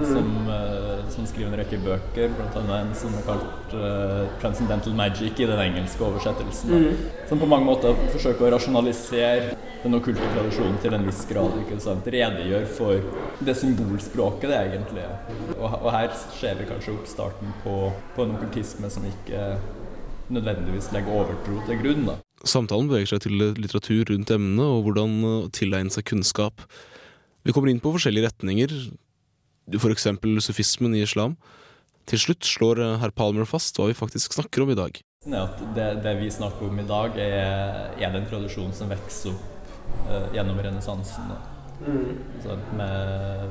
som, eh, som skriver en rekke bøker, bl.a. en som er kalt uh, 'Transcendental Magic' i den engelske oversettelsen. Mm. Som på mange måter forsøker å rasjonalisere den okkulte tradisjonen til en viss grad. ikke sant, Redegjør for det symbolspråket det egentlig er. Og, og her ser vi kanskje oppstarten på, på en okkultisme som ikke nødvendigvis legger overtro til grunn. da. Samtalen beveger seg til litteratur rundt emnet og hvordan tilegne seg kunnskap. Vi kommer inn på forskjellige retninger, for eksempel sufismen i islam. Til slutt slår herr Palmer fast hva vi faktisk snakker om i dag. det, det vi snakker om i dag, er, er den tradisjonen som vokser opp gjennom renessansen. Mm. Med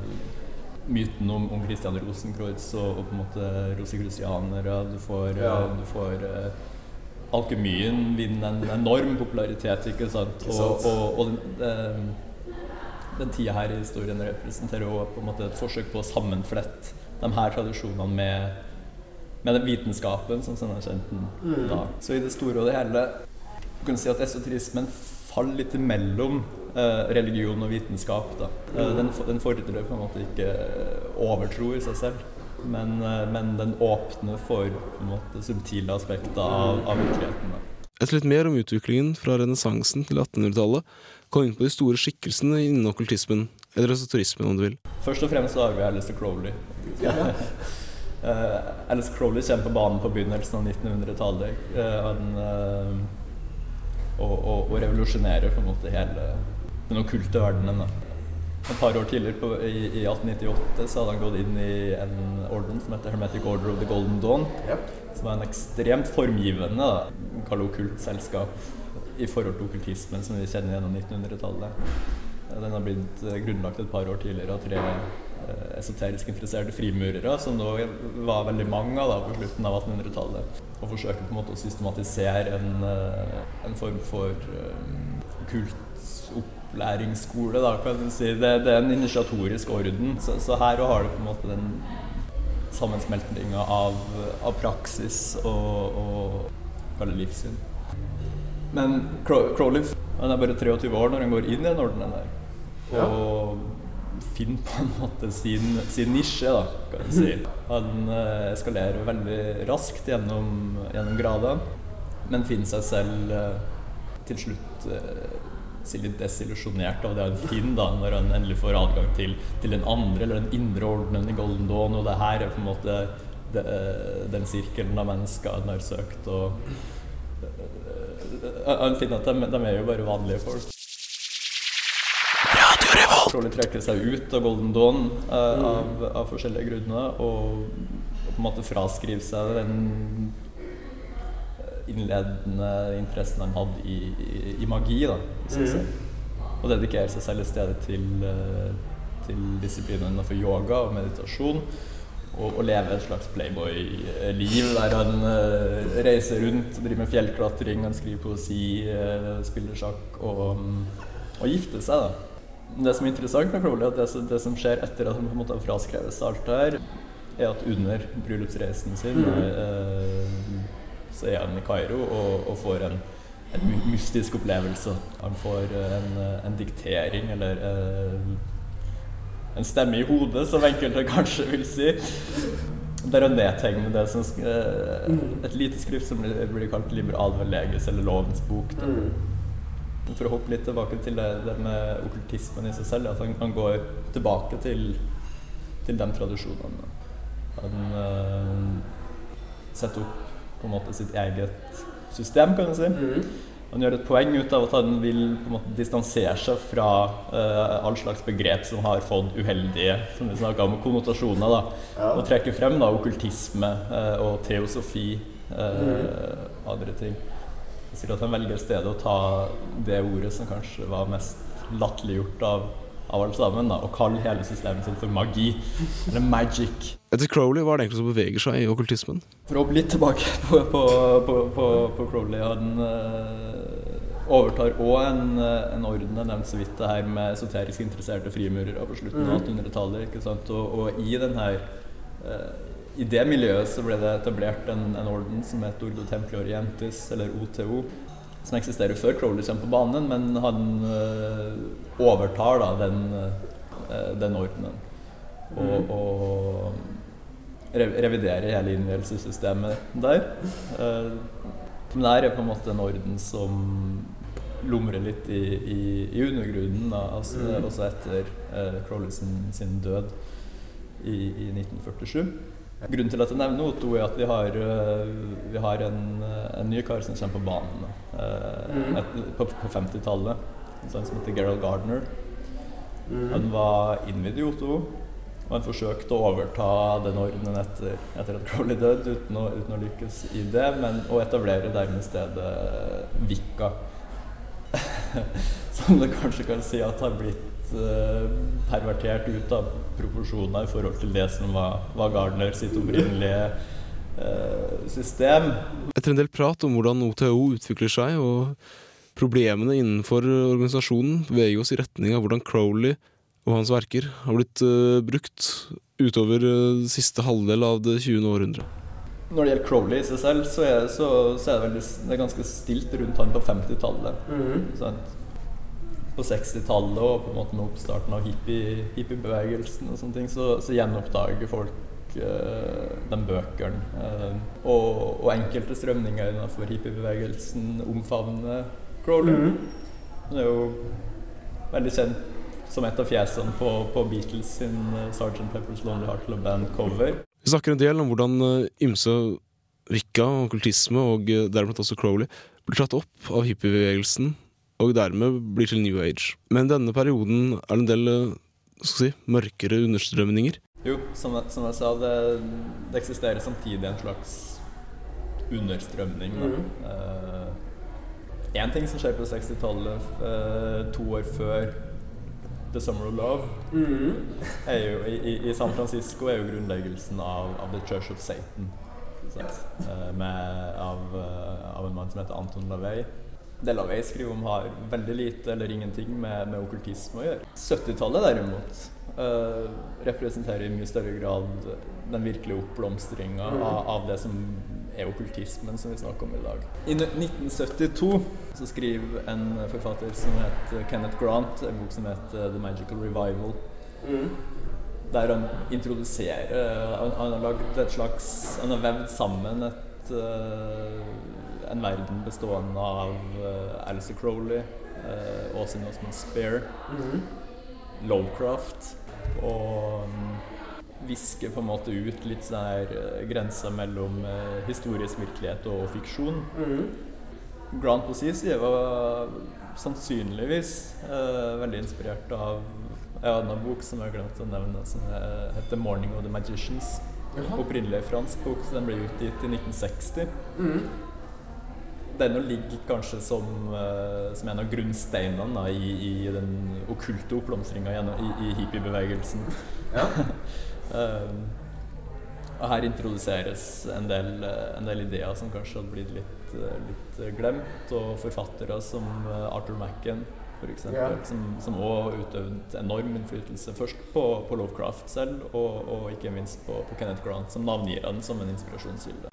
myten om, om Christian Rosenkreutz og, og på en måte rosekrusianere. Du får, eh, Ja. du får uh, Alkymien vinner en enorm popularitet, ikke sant? Ikke Og, sant. og, og den, eh, den tida her i historien representerer også på en måte et forsøk på å sammenflette de her tradisjonene med, med den vitenskapen som sånn er kjent den da. Så i det store og det hele du kan si at esoterismen faller litt imellom eh, religion og vitenskap. Da. Eh, den, den fordrer på en måte ikke overtro i seg selv, men, eh, men den åpner for på en måte, subtile aspekter av, av virkeligheten. Da. Etter litt mer om utviklingen fra renessansen til 1800-tallet, kom inn på de store skikkelsene innen okkultismen, eller esoterismen om du vil. Først og fremst så har vi Alice Crowley. Alice Crowley kommer på banen på begynnelsen av 1900-tallet. Uh, han, eh, og, og, og revolusjonerer på en måte hele den okkulte verdenen. Et par år tidligere, på, i, i 1898, så hadde han gått inn i en orden som heter Hermetic Order of the Golden Dawn. Som var en ekstremt formgivende, da, okkult selskap, i forhold til okkultismen som vi kjenner gjennom 1900-tallet. Den har blitt eh, grunnlagt et par år tidligere av tre eh, esoterisk interesserte frimurere, som da var veldig mange av på slutten av 1800-tallet. Og forsøker på en måte å systematisere en, eh, en form for eh, kultopplæringsskole, da, kan du si. Det, det er en initiatorisk orden. Så, så her har du på en måte den sammensmeltinga av, av praksis og, og kalle livssyn. Men Crowley han er bare 23 år når han går inn i den ordenen der. Og finner på en måte sin, sin nisje, da, kan du si. Han eh, eskalerer veldig raskt gjennom, gjennom gradene, men finner seg selv eh, til slutt eh, litt desillusjonert av det han finner da, når han endelig får adgang til, til den andre, eller den indre ordenen i Golden Dawn, og det her er på en måte det, eh, den sirkelen av mennesker han har søkt. og eh, han finner at de, de er jo bare vanlige folk. Crowley trekker seg ut av Golden Dawn eh, av, av forskjellige grunner og, og på en måte fraskriver seg den eh, innledende interessen han hadde i, i, i magi. da, mm. Og dedikerer seg selv i stedet til, eh, til disiplinen innenfor yoga og meditasjon. Og, lever et slags playboy-liv der han uh, reiser rundt, driver med fjellklatring, han skriver poesi, uh, spiller sjakk og, og gifter seg. da. Det som er interessant med Crowley, at det, som- det som skjer etter at han på en måte har fraskrevet alt det her, er at under bryllupsreisen sin eh, så er han i Kairo og, og får en, en mystisk opplevelse. Han får en, en diktering, eller eh, en stemme i hodet, som enkelte kanskje vil si. Der å nedtegne det som eh, et lite skrift som blir kalt 'Liber Alve eller Lovens bok. Da. For å hoppe litt tilbake til det, det med okkultismen i seg selv, at han, han går tilbake til, til de tradisjonene. Han øh, setter opp på en måte sitt eget system, kan du si. Han gjør et poeng ut av at han vil på en måte distansere seg fra uh, all slags begrep som har fått uheldige som vi om, konnotasjoner. Da. Og trekker frem da, okkultisme eh, og teosofi uh, andre ting. Jeg sier at han velger stedet å ta det ordet som kanskje var mest latterliggjort av, av alle sammen, da, og kalle hele systemet sitt for magi. Eller magic. Etter Crowley, hva er det egentlig som beveger seg i okkultismen? For å hoppe litt tilbake på, på, på, på, på Crowley Han øh, overtar òg en, eh, en orden jeg nevnte så vidt det her med esoterisk interesserte frimurere på slutten av 1800-tallet. ikke sant? Og, og i den her eh, i det miljøet så ble det etablert en, en orden som het Ordo Templi Orientis, eller OTO, som eksisterer før Crowley kommer på banen, men han øh, overtar da den, øh, den ordenen. Og, og re reviderer hele innvielsessystemet der. Eh, men det er på en måte en orden som lumrer litt i, i, i undergrunnen, da, altså, også etter eh, Crowley sin, sin død i, i 1947. Grunnen til at jeg nevner Otto, er at vi har, øh, vi har en, øh, en ny kar som kommer på banen mm. et, på, på 50-tallet. En sånn som heter Gerald Gardner. Han var innvidd i Otto, og han forsøkte å overta den ordenen etter, etter at Crowley døde, uten å, uten å lykkes i det, men å etablere dermed stedet Vika. som det kanskje kan si at har blitt eh, pervertert ut av proporsjoner i forhold til det som var, var Gardner sitt opprinnelige eh, system. Etter en del prat om hvordan OTO utvikler seg, og problemene innenfor organisasjonen, beveger oss i retning av hvordan Crowley og hans verker har blitt eh, brukt utover eh, siste halvdel av det 20. århundre. Når det gjelder Crowley i seg selv, så er, så, så er det, veldig, det er ganske stilt rundt han på 50-tallet. sant? På 60-tallet og på en måte med oppstarten av hippie- hippiebevegelsen og sånne ting, så, så gjenoppdager folk uh, den bøkene. Uh, og, og enkelte strømninger innenfor hippiebevegelsen omfavner Crowley. Det er jo veldig kjent som et av fjesene på, på Beatles sin eh, Sgt. Pepper's Lonely Heart Club Band-cover. Vi snakker en del om hvordan eh, ymse Wicca, okkultisme og dermed også Crowley blir tatt opp av hippiebevegelsen og dermed blir til New Age. Men denne perioden er det en del eh, skal si, mørkere understrømninger. Jo, som jeg, som jeg sa, det, det eksisterer samtidig en slags understrømning. Én ting som skjer på 60-tallet, eh, to år før The Summer of Love, er jo, i, i- i San Francisco er jo grunnleggelsen av, av The Church of Satan. sant? Eh, med, av, eh, av en mann som heter Anton LaVey. Det LaVey skriver om, har veldig lite eller ingenting med, med okkultisme å gjøre. 70-tallet derimot eh, representerer i mye større grad den virkelige oppblomstringa av, av det som er okkultismen som vi snakker om i dag. I 1972 så skriver en forfatter som heter Kenneth Grant en bok som heter The Magical Revival. Der han introduserer Han, har lagd et slags Han har vevd sammen et, eh, en verden bestående av uh, Alistair Crowley, uh, Åsin Osman Spear, Lovecraft og um, visker på en måte ut litt sånn her uh, grensa mellom uh, historisk virkelighet og fiksjon. Grant på sin side var sannsynligvis uh, veldig inspirert av en annen bok som jeg har glemt å nevne, som he- heter 'Morning of the Magicians'. Opprinnelig fransk bok, så den ble utgitt i 1960. Den ligger kanskje som, eh, som en av grunnsteinene da, i, i den okkulte oppblomstringa i, i hippiebevegelsen. Um, og her introduseres en del, eh, en del ideer som kanskje hadde blitt litt, litt glemt, og forfattere som Arthur Macken f.eks., Ja. som, som også utøvde enorm innflytelse først på, på Lovecraft selv, og, og ikke minst på, på Kenneth Grant, som navngir han som en inspirasjonskilde.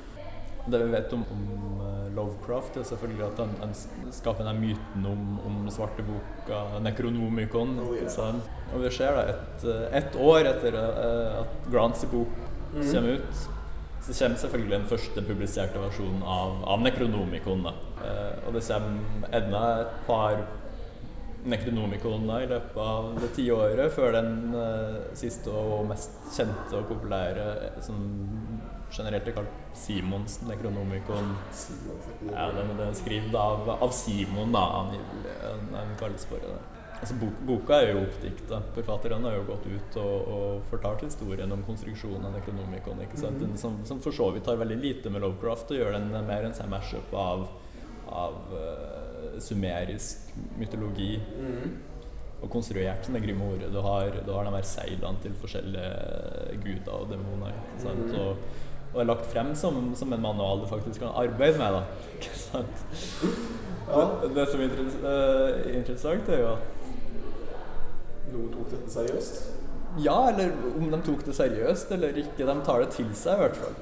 Det vi vet om, om eh, Lovecraft, er selvfølgelig at han, han skaper den myten om, om svarte boka Necronomicon. ikke sant? Og vi ser da et, eh, et år etter eh, at Grants bok kommer ut, så kommer selvfølgelig den første publiserte versjonen av, av Necronomicon. Eh, og det kommer enda et par Necronomiconer i løpet av det tiåret, før den eh, siste og mest kjente og populære, som generelt er kalt Simons Necronomicon. Ja, den, den er skrevet av, av Simon, da, angivelig. Han kalles for det. Altså, bok, boka er jo oppdikta. Forfatterne har jo gått ut og, og fortalt historien om konstruksjonen av Necronomicon. Ikke sant? Den, som, som for så vidt har veldig lite med Lovecraft å gjøre. Den er mer en mash-up av, av uh, sumerisk mytologi og konstruert sånne grimorer. Du har, du har de her seilene til forskjellige guder og demoner. Ikke sant? Og, og er lagt frem som, som en manual du faktisk kan arbeide med. Da. Ikke sant? Ja. det som er eh, interessant, er jo at Noen tok dette seriøst. ja, eller om de tok det seriøst eller ikke. De tar det til seg, i hvert fall.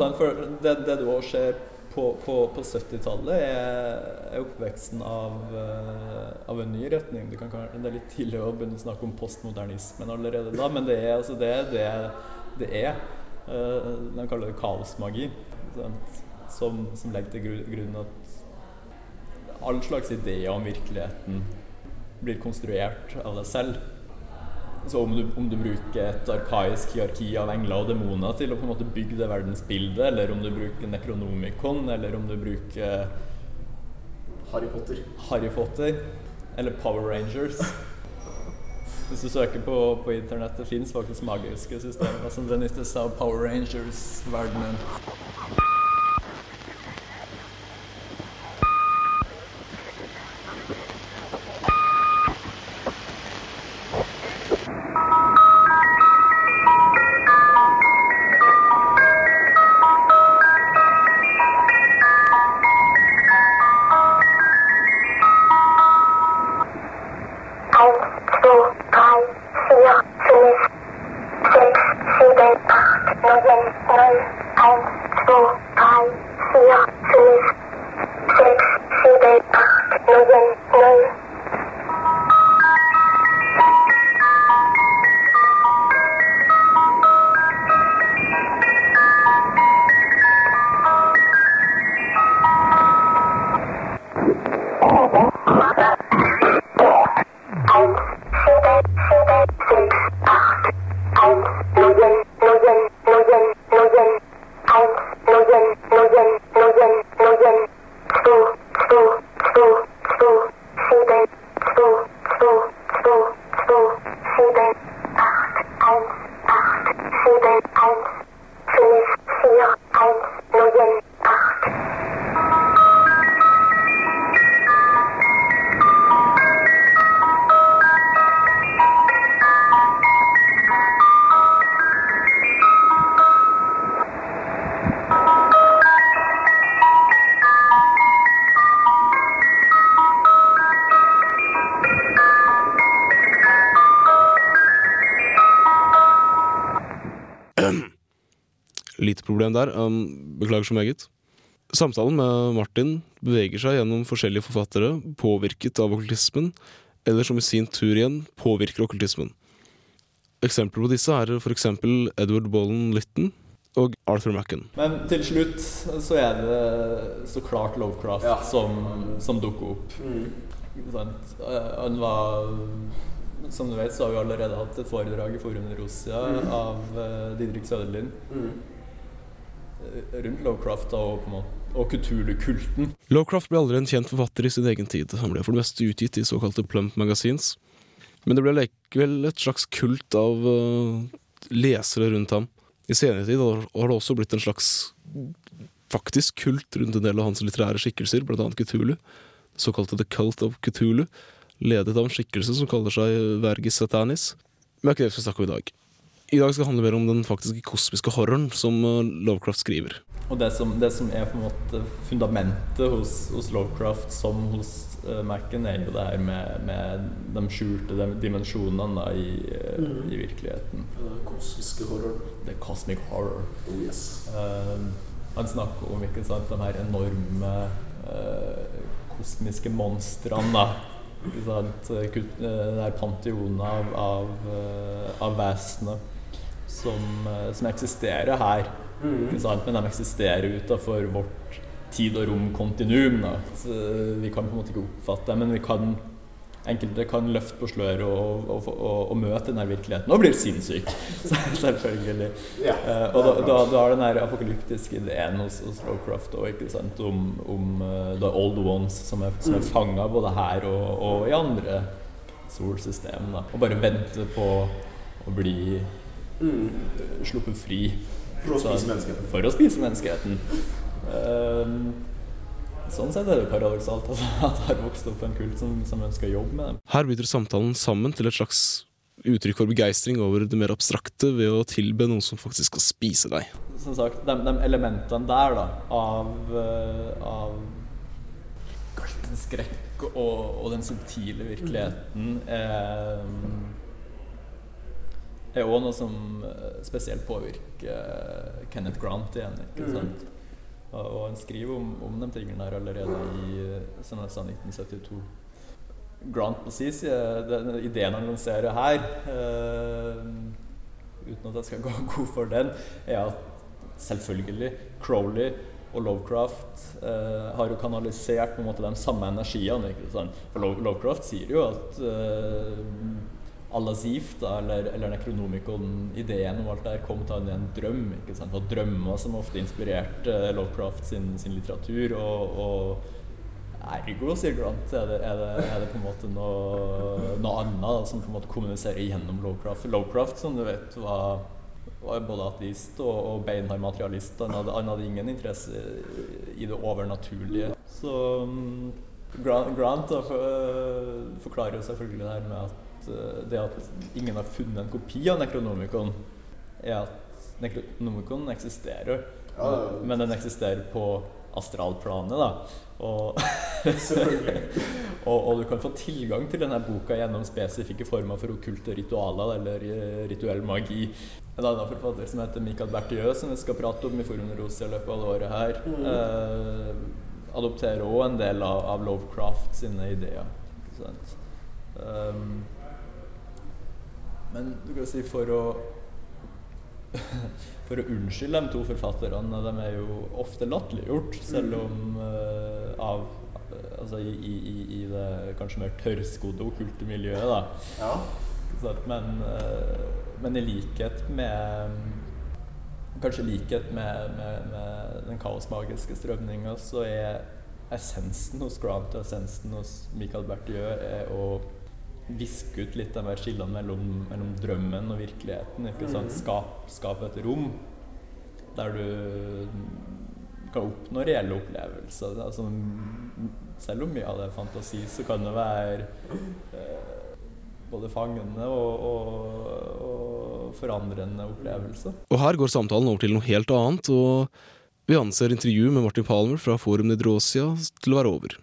Sant? For det, det du også ser på, på, på 70-tallet, er, oppveksten av, uh, av en ny retning. Kan- det er litt tidlig å begynne å snakke om postmodernismen allerede da, men det er altså det det, det er. Eh, de kaller det kaosmagi. Som, som legger til gru- grunn at all slags ideer om virkeligheten blir konstruert av deg selv. Så om du, om du bruker et arkaisk hierarki av engler og demoner til å på en måte bygge det verdensbildet, eller om du bruker Necronomicon, eller om du bruker Harry Potter. Harry Potter, eller Power Rangers Hvis du søker på, på internett, det fins faktisk magiske systemer som benyttes av Power Rangers-verdenen. Problem der. Um, beklager så meget. Samtalen med Martin beveger seg gjennom forskjellige forfattere påvirket av okkultismen, eller som i sin tur igjen påvirker okkultismen. Eksempler på disse er f.eks. Edward Bollen Lytton og Arthur Macken. Men til slutt så er det så klart Lovecraft Ja. som, som dukker opp. Mm. Eh, Han var Som du vet, så har vi allerede hatt et foredrag i Forum Rosia av eh, Didrik Søderlind Mm. Rundt Lovecraft og, og kulturkulten. Lovecraft ble aldri en kjent forfatter i sin egen tid. Han ble for det meste utgitt i såkalte plump magazines. Men det ble likevel et slags kult av uh, lesere rundt ham. I senere tid har det også blitt en slags faktisk kult rundt en del av hans litterære skikkelser, annet Cthulhu. Det såkalte The Cult of Cthulhu, ledet av en skikkelse som kaller seg Vergis Satanis. Men det er ikke det vi skal snakke om i dag. I dag skal det handle mer om den faktiske kosmiske horroren som eh, Lovecraft skriver. Og det som, det som er på en måte fundamentet hos, hos Lovecraft som hos uh, Mac-en, er jo det her med, med de skjulte dimensjonene da, i, Mm. i virkeligheten. Den kosmiske horroren. The cosmic horror. Oh yes. uh, han snakker om ikke sant, de her enorme uh, kosmiske monstrene. da. Ikke sant? den Det her panteonet av, av, av vesener som, eh, som eksisterer her. Mm. Men de eksisterer utafor vårt tid- og romkontinuum. da. Vi kan på en måte ikke oppfatte det, men vi kan Enkelte kan løfte på sløret og, og, og, og møte denne virkeligheten og blir sinnssyk. Selvfølgelig. Ja. Eh, og da, da, har den apokalyptiske ideen hos, hos Lovecraft om, om uh, the old ones som er, som er fanga både her og i andre solsystem. Da. Og bare vente på å bli Mm. sluppet fri. For å spise menneskeheten. For å spise menneskeheten. Eh, sånn sett er det paradoksalt altså, at det har vokst opp en kult som, som ønsker å jobbe med dem. Her bryter samtalen sammen til et slags uttrykk for begeistring over det mer abstrakte ved å tilbe noen som faktisk skal spise deg. som sagt, de, de elementene der da, av, eh, av skrekk og, og den subtile virkeligheten er, er også noe som eh, spesielt påvirker Kenneth Grant igjen. ikke Mm. sant? Og, og han skriver om, om de tingene her allerede i eh, som jeg sa, 1972. Grant på sin side, den ideen han lanserer her, uh, uten at jeg skal gå god for den, er at selvfølgelig Crowley og Lovecraft eh, har jo kanalisert på en måte de samme energiene. ikke sant? For Lovecraft sier jo at eh, Al-Azif, eller, eller Necronomicon-ideen om alt det her, kom til en drøm. ikke sant? Og drømmer som ofte inspirerte eh, Lovecraft sin, sin litteratur. og, og Ergo, sier Grant, er det, er det, er det på en måte noe, noe annet som på en måte kommuniserer gjennom Lovecraft. Lovecraft, som du vet, var, var både ateist og, og beinhard materialist. Han hadde, han hadde ingen interesse i det overnaturlige. Så um, Grant, Grant da, for, forklarer jo selvfølgelig det her med at det at ingen har funnet en kopi av Necronomicon, er at Necronomicon eksisterer, Ja, men den eksisterer på astralplanet. da og, og, og du kan få tilgang til denne boka gjennom spesifikke former for okkulte ritualer eller eh, rituell magi. En annen forfatter som heter Michael Bertiø, som vi skal prate om i Forum Rosia i løpet av året her, eh, adopterer òg en del av, av Lovecraft sine ideer. Ikke sant? Um, men du kan si for å for å unnskylde de to forfatterne. De er jo ofte latterliggjort, selv om uh, av Altså i, i, i- i det kanskje mer tørrskodde okkulte miljøet, da. Ja. Så men, uh, men i likhet med Kanskje i likhet med, med, med den kaosmagiske strømninga, så er essensen hos Grant og essensen hos Michael Bertieu er å viske ut litt av skillene mellom, mellom drømmen og virkeligheten. Ikke sant? Skap, skap et rom der du kan oppnå reelle opplevelser. Altså, selv om mye av det er fantasi, så kan det være eh, både fangende og, og, og forandrende opplevelser. Og her går samtalen over til noe helt annet, og vi anser intervjuet med Martin Palmer fra Forum Nidrosia til å være over.